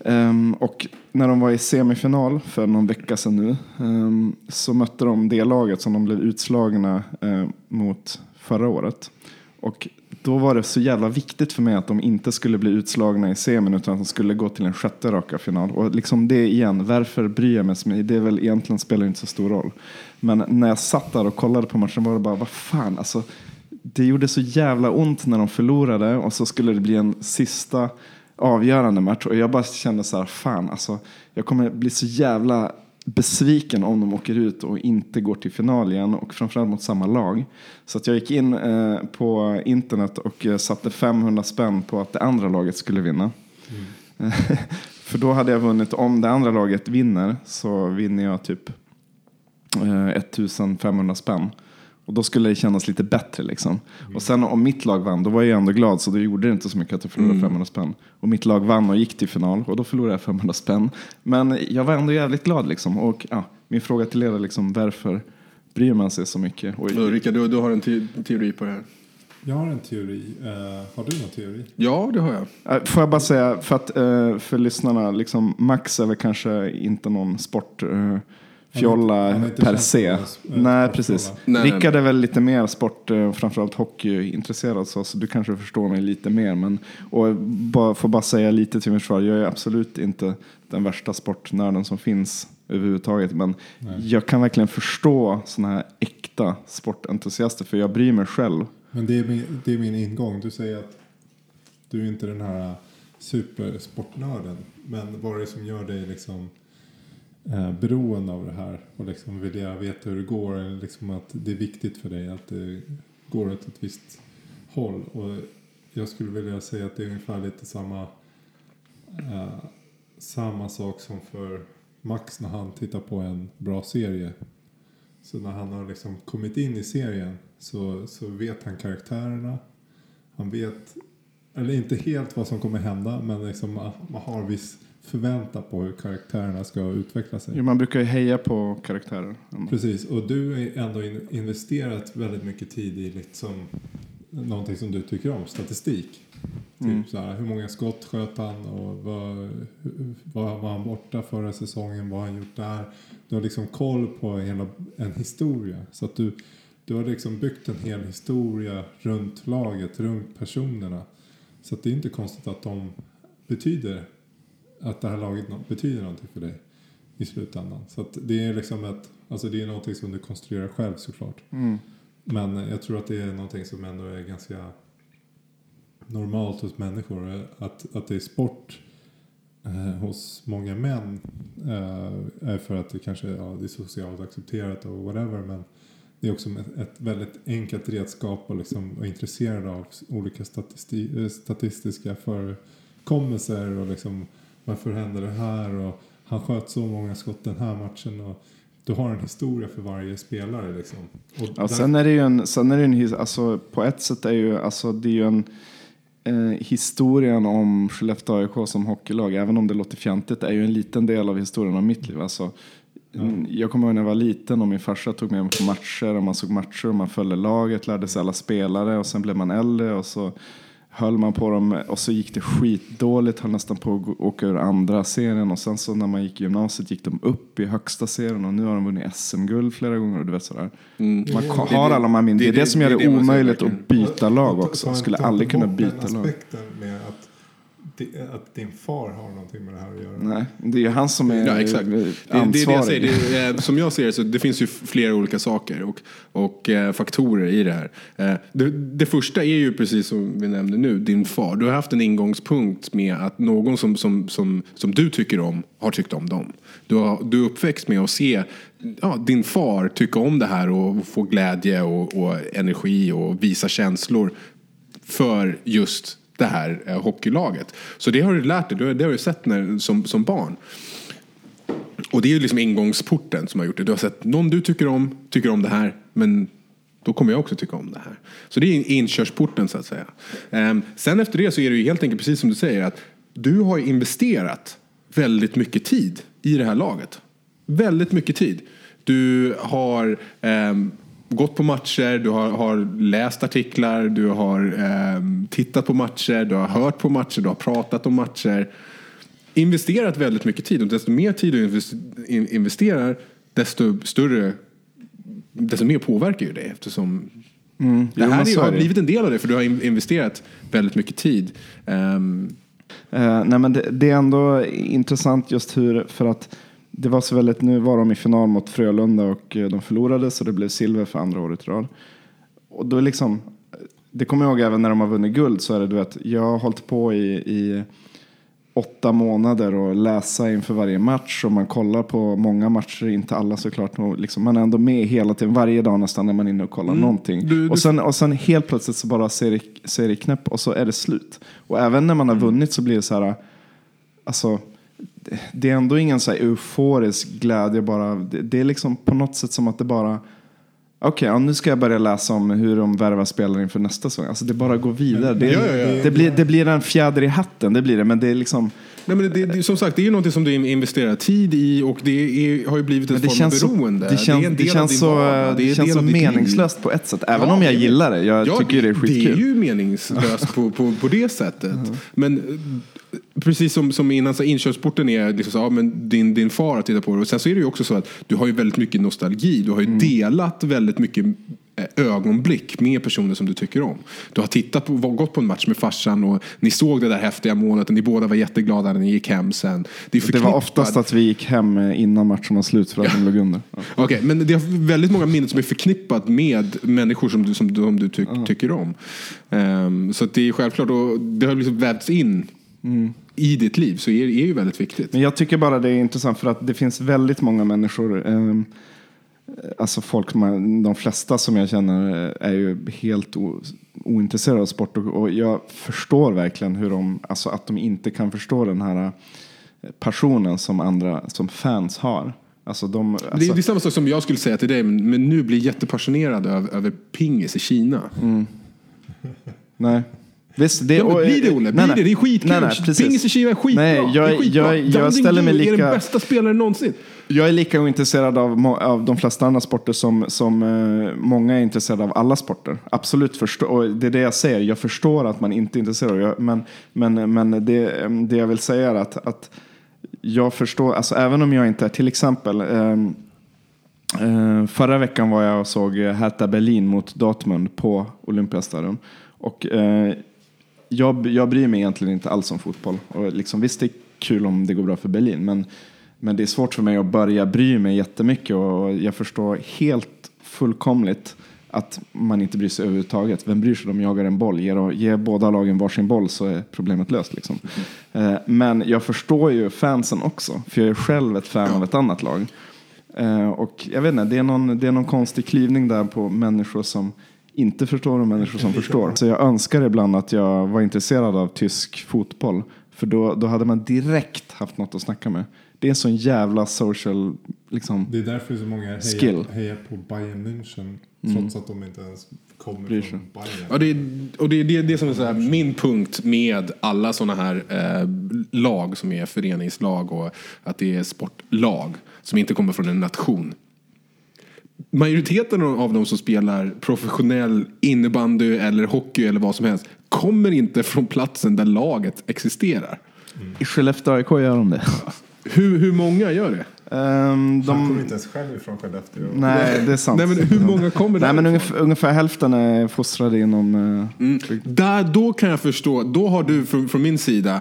Ehm, och när de var i semifinal för någon vecka sedan nu ehm, så mötte de det laget som de blev utslagna eh, mot förra året. Och då var det så jävla viktigt för mig att de inte skulle bli utslagna i semin utan att de skulle gå till en sjätte raka final. Och liksom det igen, varför bryr jag mig så mycket? Det är väl egentligen spelar inte så stor roll. Men när jag satt där och kollade på matchen var det bara, vad fan, alltså det gjorde så jävla ont när de förlorade och så skulle det bli en sista avgörande match och jag bara kände så här, fan alltså, jag kommer bli så jävla besviken om de åker ut och inte går till final igen och framförallt mot samma lag. Så att jag gick in eh, på internet och eh, satte 500 spänn på att det andra laget skulle vinna. [laughs] För då hade jag vunnit, om det andra laget vinner så vinner jag typ eh, 1500 spänn. Och då skulle det kännas lite bättre liksom. Och sen om mitt lag vann, då var jag ändå glad så då gjorde det inte så mycket att jag förlorade 500 spänn. Och mitt lag vann och gick till final och då förlorade jag 500 spänn. Men jag var ändå jävligt glad liksom. Och ja, min fråga till er är liksom varför bryr man sig så mycket? Och, Rickard, du, du har en te teori på det här? Jag har en teori. Eh, har du någon teori? Ja, det har jag. Äh, Får jag bara säga, för, att, eh, för lyssnarna, liksom, Max är väl kanske inte någon sportfjolla Han är- han är inte per se. Nej, precis. Nej, nej, Rickard är väl lite mer sport, eh, framförallt hockeyintresserad, så, så du kanske förstår mig lite mer. Men, och bara, får bara säga lite till mitt försvar, jag är absolut inte den värsta sportnörden som finns överhuvudtaget. Men jag kan verkligen förstå sådana här äkta sportentusiaster, för jag bryr mig själv. Men det är, min, det är min ingång. Du säger att du är inte den här supersportnörden. Men vad är det som gör dig liksom eh, beroende av det här? Och liksom vilja veta hur det går? Eller liksom att det är viktigt för dig att det går åt ett visst håll? Och jag skulle vilja säga att det är ungefär lite samma, eh, samma sak som för Max när han tittar på en bra serie. Så när han har liksom kommit in i serien så, så vet han karaktärerna. Han vet, eller inte helt vad som kommer hända, men liksom man, man har viss förväntan på hur karaktärerna ska utveckla sig. Jo, Man brukar ju heja på karaktärer. Precis, och du har ändå in, investerat väldigt mycket tid i liksom någonting som du tycker om, statistik. Typ så här, hur många skott sköt han och vad, vad var han borta förra säsongen, vad har han gjort där. Du har liksom koll på hela en historia. Så att du, du har liksom byggt en hel historia runt laget, runt personerna. Så att det är inte konstigt att de betyder, att det här laget betyder någonting för dig i slutändan. Så det är liksom ett, alltså det är någonting som du konstruerar själv såklart. Men jag tror att det är någonting som ändå är ganska normalt hos människor. Att, att det är sport eh, hos många män eh, är för att det kanske ja, det är socialt accepterat och whatever. Men det är också ett, ett väldigt enkelt redskap att liksom vara intresserad av olika statisti, eh, statistiska förekommelser och liksom varför händer det här och han sköt så många skott den här matchen. Och, du har en historia för varje spelare liksom. Och Ja, där- sen är det ju en, sen är det en alltså, på ett sätt är ju, alltså, det är ju en eh, historien om Skellefteå AIK som hockeylag, även om det låter fjantigt, är ju en liten del av historien om mitt liv. Alltså, mm, Jag kommer ihåg när jag var liten och min farsa tog med mig på matcher och man såg matcher och man följde laget, lärde sig alla spelare och sen blev man äldre och så höll man på dem och så gick det skitdåligt, höll nästan på att åka ur andra serien och sen så när man gick i gymnasiet gick de upp i högsta serien och nu har de vunnit SM-guld flera gånger och du vet sådär. Man Det- har det- alla de här minnen. Det är det, det- som gör det det, är det man säger omöjligt att byta lag också. skulle aldrig kunna byta lag. aspekten med att, di- att din far har någonting med det här att göra. Nej, det är ju han som är Ja, exakt. eh, Det, det är det jag ansvarig. säger. Det, är, eh, som jag ser det så det finns ju flera olika saker och, och eh, faktorer i det här. Eh, det, det första är ju precis som vi nämnde nu, din far. Du har haft en ingångspunkt med att någon som, som, som, som du tycker om har tyckt om dem. Du, har, du är uppväxt med att se ja, din far tycka om det här och få glädje och, och energi och visa känslor för just det här eh, hockeylaget. Så det har du lärt dig, det har, du sett när, som, som barn. Och det är ju liksom ingångsporten som har gjort det. Du har sett någon du tycker om, tycker om det här, men då kommer jag också tycka om det här. Så det är inkörsporten så att säga. Ehm, sen efter det så är det ju helt enkelt precis som du säger att du har investerat väldigt mycket tid i det här laget. Väldigt mycket tid. Du har ehm, gått på matcher, du har, har läst artiklar, du har ehm, tittat på matcher, du har hört på matcher, du har pratat om matcher. Investerat väldigt mycket tid och desto mer tid du invest- in- investerar desto större desto mer påverkar ju det eftersom det Jo, men här så har det. blivit en del av det för du har in- investerat väldigt mycket tid. Ehm, Eh, nej men det, det är ändå intressant just hur, för att det var så väldigt, nu var de i final mot Frölunda och eh, de förlorade så det blev silver för andra året i rad. Och då liksom, det kommer jag ihåg även när de har vunnit guld så är det du vet, jag har hållit på i, i åtta månader och läsa inför varje match och man kollar på många matcher, inte alla såklart, och liksom, man är ändå med hela tiden, varje dag nästan när man är inne och kollar någonting. Du- du- Och, sen, och sen helt plötsligt så bara ser det, ser det knäpp och så är det slut. Och även när man har vunnit så blir det så här, alltså det- det är ändå ingen så här euforisk glädje bara. Det, det är liksom på något sätt som att det bara Okej, ja, nu ska jag börja läsa om hur de värvar spelare inför nästa säsong. Alltså det bara går vidare. Det, Ja, ja, ja. det, blir, det blir en fjäder i hatten, det blir det. Men det är liksom... Nej, men det, det, som sagt, det är ju någonting som du investerar tid i och det är, har ju blivit Men ett det form av så, beroende. det känns, det av känns så, det känns så liv. meningslöst på ett sätt. Även Ja, om jag det- gillar det. Jag Ja, tycker det är skitkul. Det är ju meningslöst på, på, på det sättet. Men eh, precis som, som innan, så inkörsporten är liksom så, ja, men din, din far har tittat på det. Och sen så är det ju också så att du har ju väldigt mycket nostalgi. Du har ju delat väldigt mycket eh, ögonblick med personer som du tycker om. Du har tittat på, gått på en match med farsan och ni såg det där häftiga målet och ni båda var jätteglada när ni gick hem sen. Det, Det var oftast att vi gick hem eh, innan matchen var slut för att de låg under. Ja. Okej, men det är väldigt många minnen som är förknippat med människor som du, som, du- som du ty, tycker om. Ehm, så att det är självklart, och det har liksom vävts in i ditt liv, så är det är ju väldigt viktigt. Men jag tycker bara det är intressant för att det finns väldigt många människor, eh, alltså folk, de flesta som jag känner är ju helt o, ointresserade av sport och, och jag förstår verkligen hur de, alltså att de inte kan förstå den här eh, passionen som andra, som fans har. Alltså de, Det, alltså, är- det är samma sak som jag skulle säga till dig, men, men nu blir jättepassionerad över, över pingis i Kina. nej. Visst, det, Ja, men det Olle? Blir nej. det? Det är skitkul. Nej, nej. Pingis i Kina är skitbra. Nej, jag- är skitbra. jag- jag Ding ställer mig Du är lika- den bästa spelaren någonsin. Jag är lika ointresserad av, av de flesta andra sporter som, som eh, många är intresserade av alla sporter. Absolut, förstå, och det är det jag säger. Jag förstår att man inte är intresserad. Jag, men men, men det, eh, det jag vill säga är att, att jag förstår, alltså även om jag inte är till exempel ehm, Eh, förra veckan var jag och såg eh, Hertha Berlin mot Dortmund på Olympiastadion. Och eh, jag, jag bryr mig egentligen inte alls om fotboll. Och liksom, visst, det är kul om det går bra för Berlin, men, men det är svårt för mig att börja bry mig jättemycket och jag förstår helt fullkomligt att man inte bryr sig överhuvudtaget. Vem bryr sig om de jagar en boll? Ge, ge båda lagen varsin boll så är problemet löst. Liksom. Eh, men jag förstår ju fansen också, för jag är själv ett fan av ett annat lag. Eh, och jag vet inte, det är, någon, det är någon konstig klyvning där på människor som inte förstår och människor som förstår. Så jag önskar ibland att jag var intresserad av tysk fotboll. För då, då hade man direkt haft något att snacka med. Det är en sån jävla social, liksom. Det är därför så många hejar, hejar på Bayern München. Trots att de inte ens kommer Bryr från. Bayern. Ja, det är, och det är det, det som är så här, min punkt med alla sådana här eh, lag som är föreningslag och att det är sportlag som inte kommer från en nation. Majoriteten av de som spelar professionell innebandy eller hockey eller vad som helst kommer inte från platsen där laget existerar. I Skellefteå AIK gör de det. [laughs] Hur, hur många gör det? Ehm, Han kommer de, inte ens själv ifrån Skellefteå. nej, det är sant. Nej, men hur många kommer Nej, men därifrån? ungefär, ungefär hälften är fostrade inom... eh, Där, då kan jag förstå, då har du från, från min sida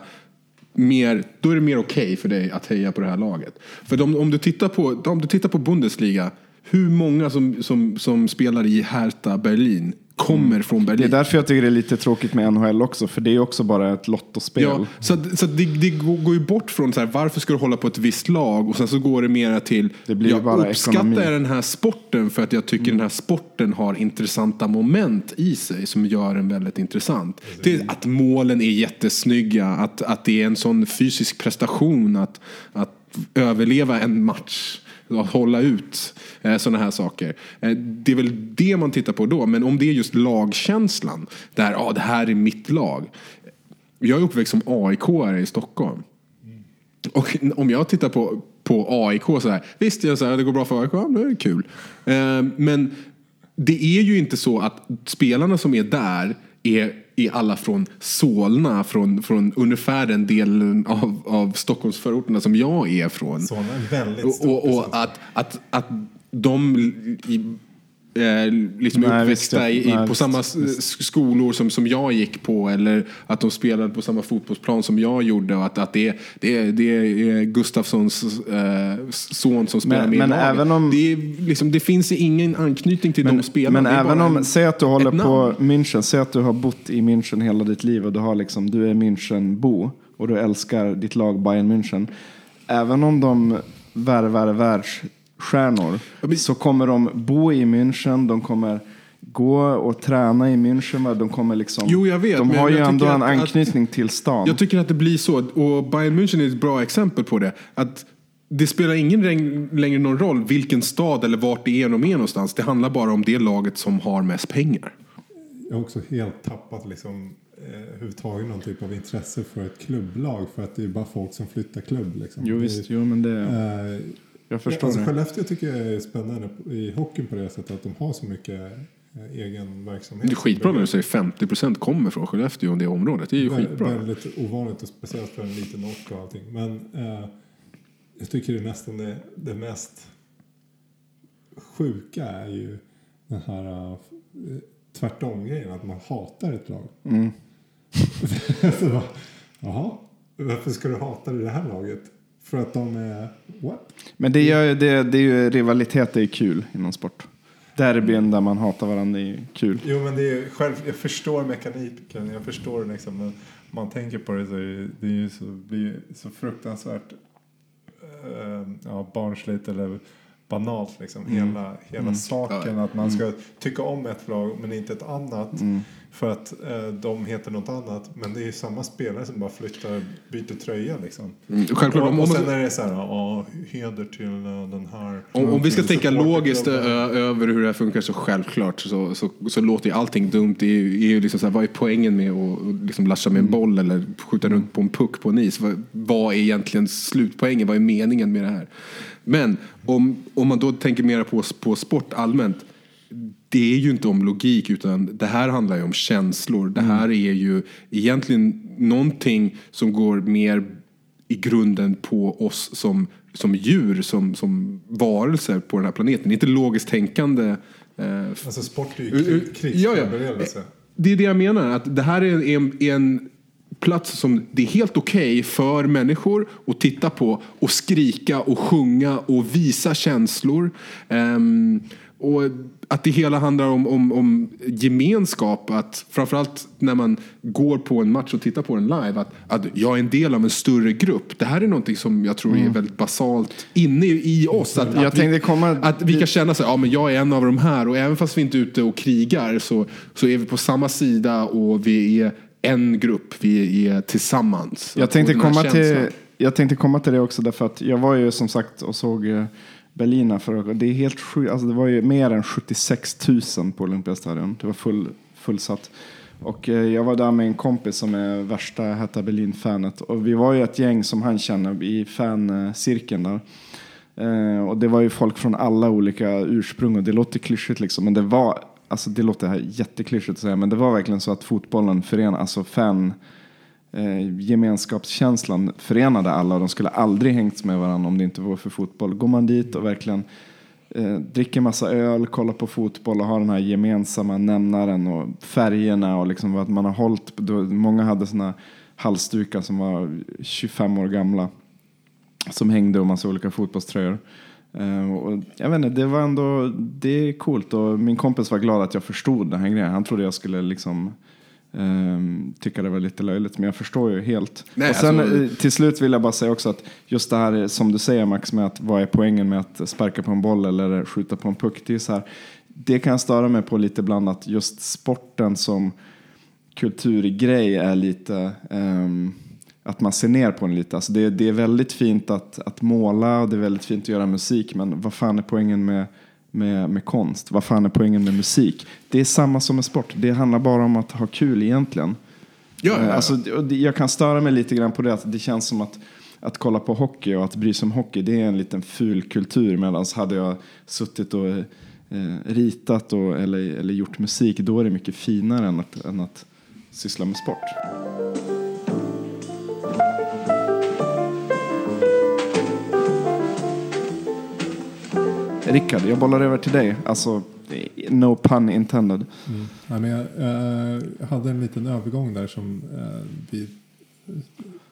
mer, då är det mer okej för dig att heja på det här laget. För om, om, du, tittar på, om du tittar på Bundesliga, hur många som, som, som spelar i Hertha Berlin kommer från Det är Berlin? därför jag tycker det är lite tråkigt med NHL också, för det är också bara ett lottospel. Ja, så att, så att det, det går ju bort från så här, varför ska du hålla på ett visst lag och sen så går det mera till Det blir jag bara uppskattar ekonomi. den här sporten för att jag tycker den här sporten har intressanta moment i sig som gör den väldigt intressant. Det är att målen är jättesnygga, att, att det är en sån fysisk prestation att, att överleva en match att hålla ut eh, sådana här saker. Eh, det är väl det man tittar på då. Men om det är just lagkänslan, där ah, det här är mitt lag. Jag är uppväxt som aik i Stockholm. Och om jag tittar på, på AIK så här, visst jag så här, det går bra för AIK, ja, det är kul. Eh, men det är ju inte så att spelarna som är där är, är alla från Solna, från, från ungefär den delen av, av Stockholmsförorterna som jag är från. Solna är väldigt och, stort och, och att, att, att de i, eh, liksom Nej, visst, uppväxta i, i, Nej, på visst, samma s- skolor som, som jag gick på eller att de spelade på samma fotbollsplan som jag gjorde och att, att det, det, det är Gustafssons eh, son som spelar Men- med i men laget. även om- det, liksom, det finns ingen anknytning till Men, de spelarna. men även om, en- säg att du håller på. München, säg att du har bott i München hela ditt liv och du, har liksom, du är Münchenbo och du älskar ditt lag Bayern München. Även om de värvar världsstjärnor Men- så kommer de bo i München, de kommer gå och träna i München. De kommer liksom, Jo, jag vet, de har ju ändå en att- att- anknytning till stan. Jag tycker att det blir så. Och Bayern München är ett bra exempel på det. Att det spelar ingen läng- längre någon roll vilken stad eller vart det är de är någonstans. Det handlar bara om det laget som har mest pengar. Jag har också helt tappat liksom, eh, överhuvudtaget någon typ av intresse för ett klubblag. För att det är bara folk som flyttar klubb. Liksom. Jo, Det är- visst, jo, men det, Eh, jag förstår alltså, det. Skellefteå tycker jag är spännande i hockeyn på det sättet att de har så mycket eh, egen verksamhet. Det är skitbra när du säger 50% kommer från Skellefteå och det området. Det är ju Vä- skitbra. Väldigt ovanligt och speciellt för en liten ort och allting. Men eh, jag tycker det är nästan det, det mest sjuka är ju den här uh, tvärtom-grejen. Att man hatar ett lag. Mm. [laughs] Så bara, Jaha, varför ska du hata det här laget? För att de är... What? Men det, gör, det, det är ju rivalitet, är ju kul inom sport. Derbyn där man hatar varandra är ju kul. Jo men det är själv, jag förstår mekaniken, jag förstår liksom, men man tänker på det så är det, det är ju så, blir så fruktansvärt eh, ja, barnsligt eller banalt liksom. Hela, hela saken att man ska tycka om ett lag men inte ett annat. För att eh, de heter något annat. Men det är ju samma spelare som bara flyttar, byter tröja liksom. Mm, Självklart, och, om, och sen är det så här, ja, heder till eh, den här. om, om vi ska tänka logiskt ö, över hur det här funkar så självklart så, så, så låter ju allting dumt. Det är ju, liksom så här, vad är poängen med att liksom lascha med en boll eller skjuta runt på en puck på en is? Vad, vad är egentligen slutpoängen? Vad är meningen med det här? Men om, om man då tänker mer på, på sport allmänt. Det är ju inte om logik utan det här handlar ju om känslor. Det här är ju egentligen någonting som går mer i grunden på oss som, som djur, som, som varelser på den här planeten. Inte logiskt tänkande. Eh, Alltså sport är ju krig, krigsförberedelse. det är det jag menar. Att det här är en, en plats som det är helt okej för människor att titta på och skrika och sjunga och visa känslor. Ehm, och att det hela handlar om, om, om gemenskap. Att framförallt när man går på en match och tittar på den live. Att, att jag är en del av en större grupp. Det här är någonting som jag tror är väldigt basalt inne i oss. Att, Jag att, vi, komma- att vi kan känna så här, ja men jag är en av de här. Och även fast vi inte är ute och krigar så, så är vi på samma sida och vi är en grupp. Vi är tillsammans. Jag tänkte, komma till, jag tänkte komma till det också därför att jag var ju som sagt och såg Berlina Berlin Det är helt sjukt. Alltså det var ju mer än 76 000 på Olympiastadion. Det var full, fullsatt. Och eh, jag var där med en kompis som är värsta Hertha Berlin-fanet. Och vi var ju ett gäng som han känner i fancirkeln där. Eh, och det var ju folk från alla olika ursprung och det låter klyschigt liksom. Men det var, alltså det låter här jätteklyschigt att säga, men det var verkligen så att fotbollen förenar, alltså fan eh, gemenskapskänslan förenade alla och de skulle aldrig hängts med varandra om det inte var för fotboll. Går man dit och verkligen eh, dricker massa öl, kollar på fotboll och har den här gemensamma nämnaren och färgerna och liksom vad man har hållit. Då, många hade såna halsdukar som var 25 år gamla som hängde och massa olika fotbollströjor. Uh, och jag vet inte, det var ändå, det är coolt och min kompis var glad att jag förstod den här grejen. Han trodde jag skulle liksom ehm, tycka det var lite löjligt, men jag förstår ju helt. Nej, och sen alltså- eh, till slut vill jag bara säga också att just det här som du säger Max, med att vad är poängen med att sparka på en boll eller skjuta på en puck? Det är så här, det kan jag störa mig på lite ibland att just sporten som kulturgrej är lite ehm, att man ser ner på en lite. Alltså det, det är väldigt fint att, att måla och det är väldigt fint att göra musik. Men vad fan är poängen med, med, med konst? Vad fan är poängen med musik? Det är samma som med sport. Det handlar bara om att ha kul egentligen. Ja, ja, Eh, ja. Alltså, jag kan störa mig lite grann på det. Att det känns som att, att kolla på hockey och att bry sig om hockey, det är en liten ful kultur. Medan hade jag suttit och eh, ritat och, eller, eller gjort musik, då är det mycket finare än att, än att syssla med sport. Rickard, jag bollar över till dig. Alltså, no pun intended. Mm. Ja, men jag eh, hade en liten övergång där som eh, vi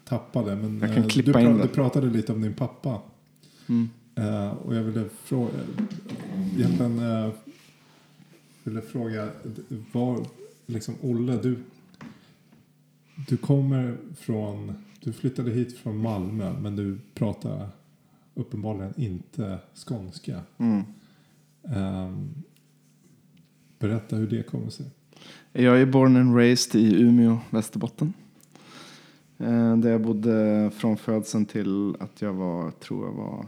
tappade. Men, Jag kan eh, klippa du, in det. du pratade lite om din pappa. Mm. Eh, och jag ville fråga, egentligen eh, ville fråga, var, liksom Olle, du, du kommer från, du flyttade hit från Malmö men du pratar uppenbarligen inte skånska. Mm. Ehm, berätta hur det kommer sig. Jag är born and raised i Umeå, Västerbotten. Eh, Där jag bodde från födseln till att jag var, tror jag var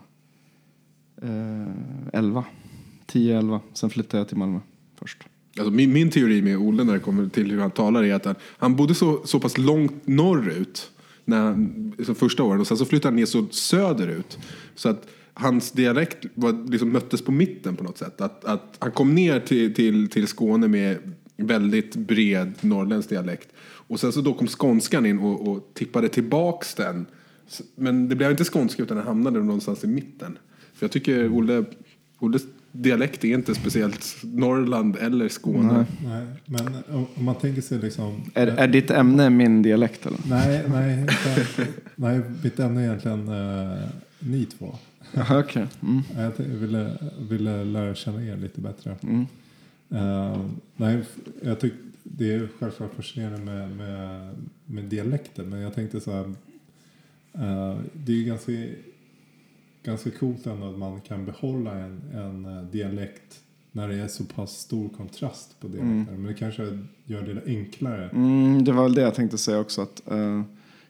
eh, 11. 10-11. Sen flyttade jag till Malmö först. Alltså min, min teori med Olle när det kommer till hur han talar är att han, han bodde så, så pass långt norrut när han, första åren och sen så flyttade han ner så söderut. Så att hans dialekt var, liksom möttes på mitten på något sätt. Att, att han kom ner till, till, till Skåne med väldigt bred norrländsk dialekt. Och sen så då kom skånskan in och, och tippade tillbaks den. Men det blev inte skånska utan den hamnade någonstans i mitten. För jag tycker Olle, Olle dialekt är inte speciellt Norrland eller Skåne. Nej, men om- man tänker sig liksom... Är, är ditt ämne min dialekt eller? Nej, nej, inte, nej, mitt ämne är egentligen uh, ni två. Jaha, okej. Mm. Jag ville, ville lära känna er lite bättre. Mm. Eh, nej, jag tyck, det är självklart fascinerande med, med, med dialekter, men jag tänkte så här. eh, det är ju ganska, ganska coolt ändå att man kan behålla en, en eh, dialekt när det är så pass stor kontrast på dialekter. Men det kanske gör det enklare. Mm, det var väl det jag tänkte säga också. Att, eh,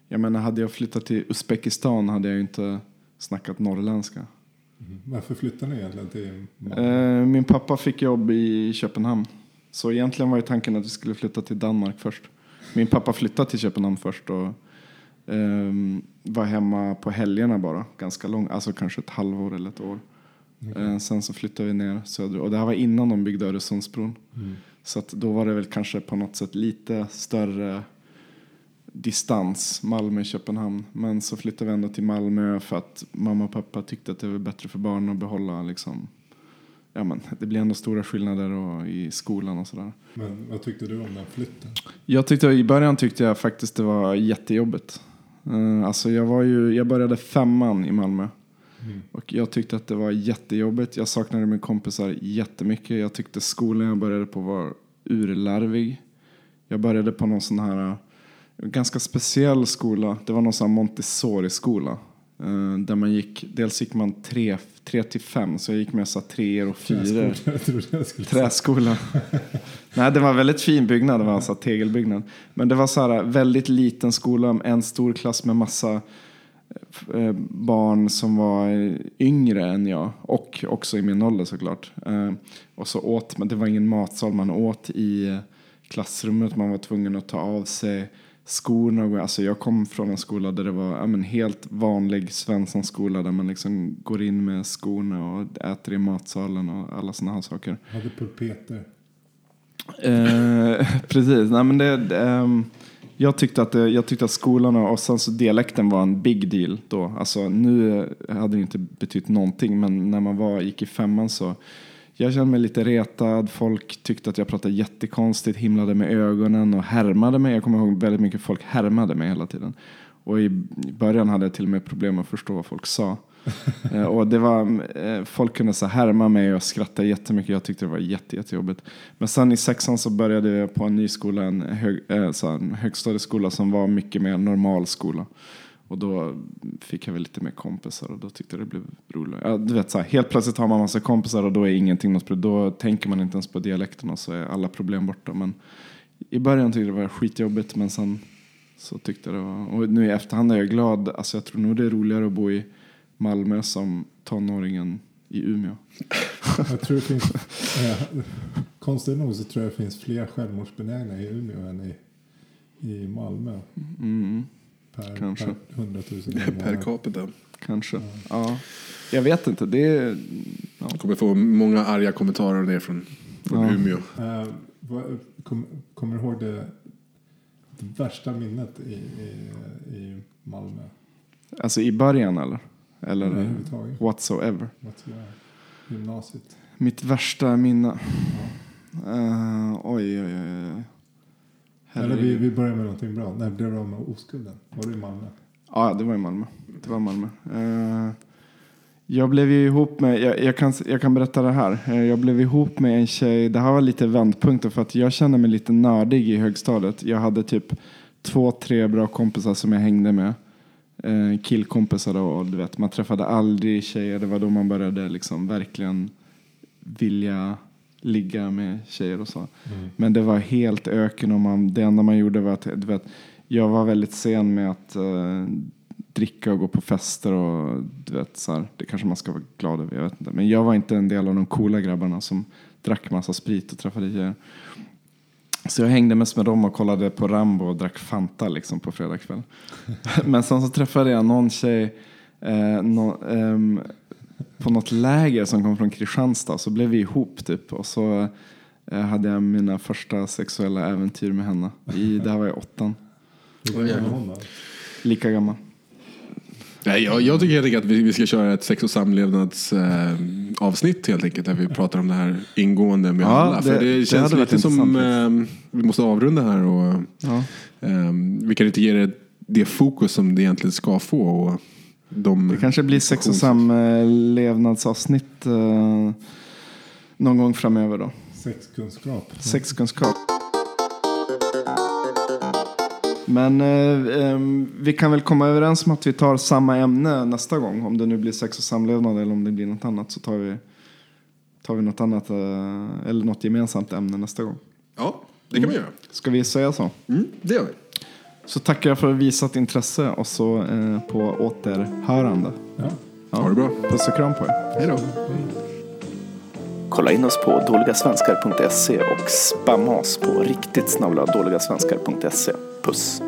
jag menar, hade jag flyttat till Uzbekistan hade jag ju inte snackat norrländska. Mm. Varför flyttar ni egentligen till? Eh, min pappa fick jobb i Köpenhamn. Så egentligen var ju tanken att vi skulle flytta till Danmark först. Min pappa flyttade till Köpenhamn först och ehm, var hemma på helgerna bara. Ganska lång, alltså kanske ett halvår eller ett år. Eh, sen så flyttade vi ner söderut. Och det här var innan de byggde Öresundsbron. Mm. Så då var det väl kanske på något sätt lite större distans, Malmö-Köpenhamn. Men så flyttade vi ändå till Malmö för att mamma och pappa tyckte att det var bättre för barnen att behålla liksom, ja men det blir ändå stora skillnader och, i skolan och sådär. Men vad tyckte du om den flytten? Jag tyckte, i början tyckte jag faktiskt det var jättejobbigt. Uh, alltså jag var ju, jag började femman i Malmö. Mm. Och jag tyckte att det var jättejobbigt. Jag saknade mina kompisar jättemycket. Jag tyckte skolan jag började på var urlarvig. Jag började på någon sån här eh, ganska speciell skola. Det var någon sån här Montessori-skola. Eh, där man gick, dels gick man tre, tre till fem, så jag gick med så treor och fyror. Säga. Träskola. Nej, det var en väldigt fin byggnad. Det var alltså tegelbyggnad. Men det var så här väldigt liten skola, en stor klass med massa eh, barn som var yngre än jag och också i min ålder såklart. Eh, Och så åt men det var ingen matsal, man åt i eh, klassrummet, man var tvungen att ta av sig skorna. Alltså jag kom från en skola där det var ja, men helt vanlig Svenssonskola där man liksom går in med skorna och äter i matsalen och alla sådana här saker. Hade pulpeter. Eh, [laughs] precis, nej men det, det, ehm, jag, tyckte att jag tyckte att skolan och sen så dialekten var en big deal då. Alltså nu eh, hade det inte betytt någonting men när man var, gick i femman så jag kände mig lite retad. Folk tyckte att jag pratade jättekonstigt, himlade med ögonen och härmade mig. Jag kommer ihåg väldigt mycket folk härmade mig hela tiden. Och i början hade jag till och med problem att förstå vad folk sa. [laughs] Eh, och det var, eh, folk kunde så här härma mig och skratta jättemycket. Jag tyckte det var jätte, jättejobbigt. Men sen i sexan så började jag på en ny skola, en, hög, eh, så en högstadieskola som var mycket mer normal skola. Och då fick jag väl lite mer kompisar och då tyckte jag det blev roligt. Ja, du vet, så här, helt plötsligt har man massa kompisar och då är ingenting något problem. Då tänker man inte ens på dialekten och så är alla problem borta. Men i början tyckte jag det var skitjobbigt men sen Så tyckte jag det var. Och nu i efterhand är jag glad. Alltså jag tror nog det är roligare att bo i Malmö som tonåringen i Umeå. [laughs] Jag tror det finns, eh, konstigt nog så tror jag det finns fler självmordsbenägna i Umeå än i, i Malmö. Mm, Per, Kanske. per 100 000 [laughs] Per capita. kanske. Ja. Jag vet inte. Det är... Jag kommer få många arga kommentarer ner från, från Ja. Umeå. Eh, vad- kom, kommer du ihåg det, det värsta minnet i, i, i Malmö? Alltså i början eller? Eller Överhuvudtaget? whatsoever. Göra? Gymnasiet? Mitt värsta minne. Eh, oj, oj, oj. oj. Eller vi, vi börjar med någonting bra. När blev du av med oskulden? Var du i Malmö? Ja, det var i Malmö. Det var Malmö. Eh, jag blev ju ihop med, jag, jag, kan, jag kan berätta det här. Eh, jag blev ihop med en tjej, det här var lite vändpunkter för att jag kände mig lite nördig i högstadiet. Jag hade typ två, tre bra kompisar som jag hängde med. Eh, killkompisar då, och du vet, man träffade aldrig tjejer. Det var då man började liksom verkligen vilja ligga med tjejer och så. Men det var helt öken och man, det enda man gjorde var att, du vet, jag var väldigt sen med att eh, dricka och gå på fester och du vet så här, det kanske man ska vara glad över, jag vet inte. Men jag var inte en del av de coola grabbarna som drack massa sprit och träffade tjejer. Så jag hängde mest med dem och kollade på Rambo och drack Fanta liksom på fredag kväll. [laughs] Men sen så träffade jag någon tjej eh, nå, ehm, på något läger som kom från Kristianstad. Så blev vi ihop typ. Och så eh, hade jag mina första sexuella äventyr med henne. I, det här var i åttan. Hur gammal hon då? Lika gammal. Nej, jag, jag tycker helt enkelt att vi, vi ska köra ett sex och samlevnads eh, avsnitt helt enkelt. Där vi pratar om det här ingående med Ja, alla. För det- det, det känns varit lite som eh, vi måste avrunda här. Och, Ja. eh, vi kan inte ge det det fokus som det egentligen ska få. Och de Det kanske blir sex och samlevnadsavsnitt eh, någon gång framöver då. Sexkunskap. Sexkunskap. Men eh, vi kan väl komma överens om att vi tar samma ämne nästa gång. Om det nu blir sex och samlevnad eller om det blir något annat så tar vi, tar vi något annat eh, eller något gemensamt ämne nästa gång. Ja, det kan vi göra. Ska vi säga så? Mm, det gör vi. Så tackar jag för visat intresse och så eh, på återhörande. Ja. Ha det bra. Puss och kram på er. Hej då. Kolla in oss på dåligasvenskar.se och spamma oss på riktigt snabla dåligasvenskar.se. Puss!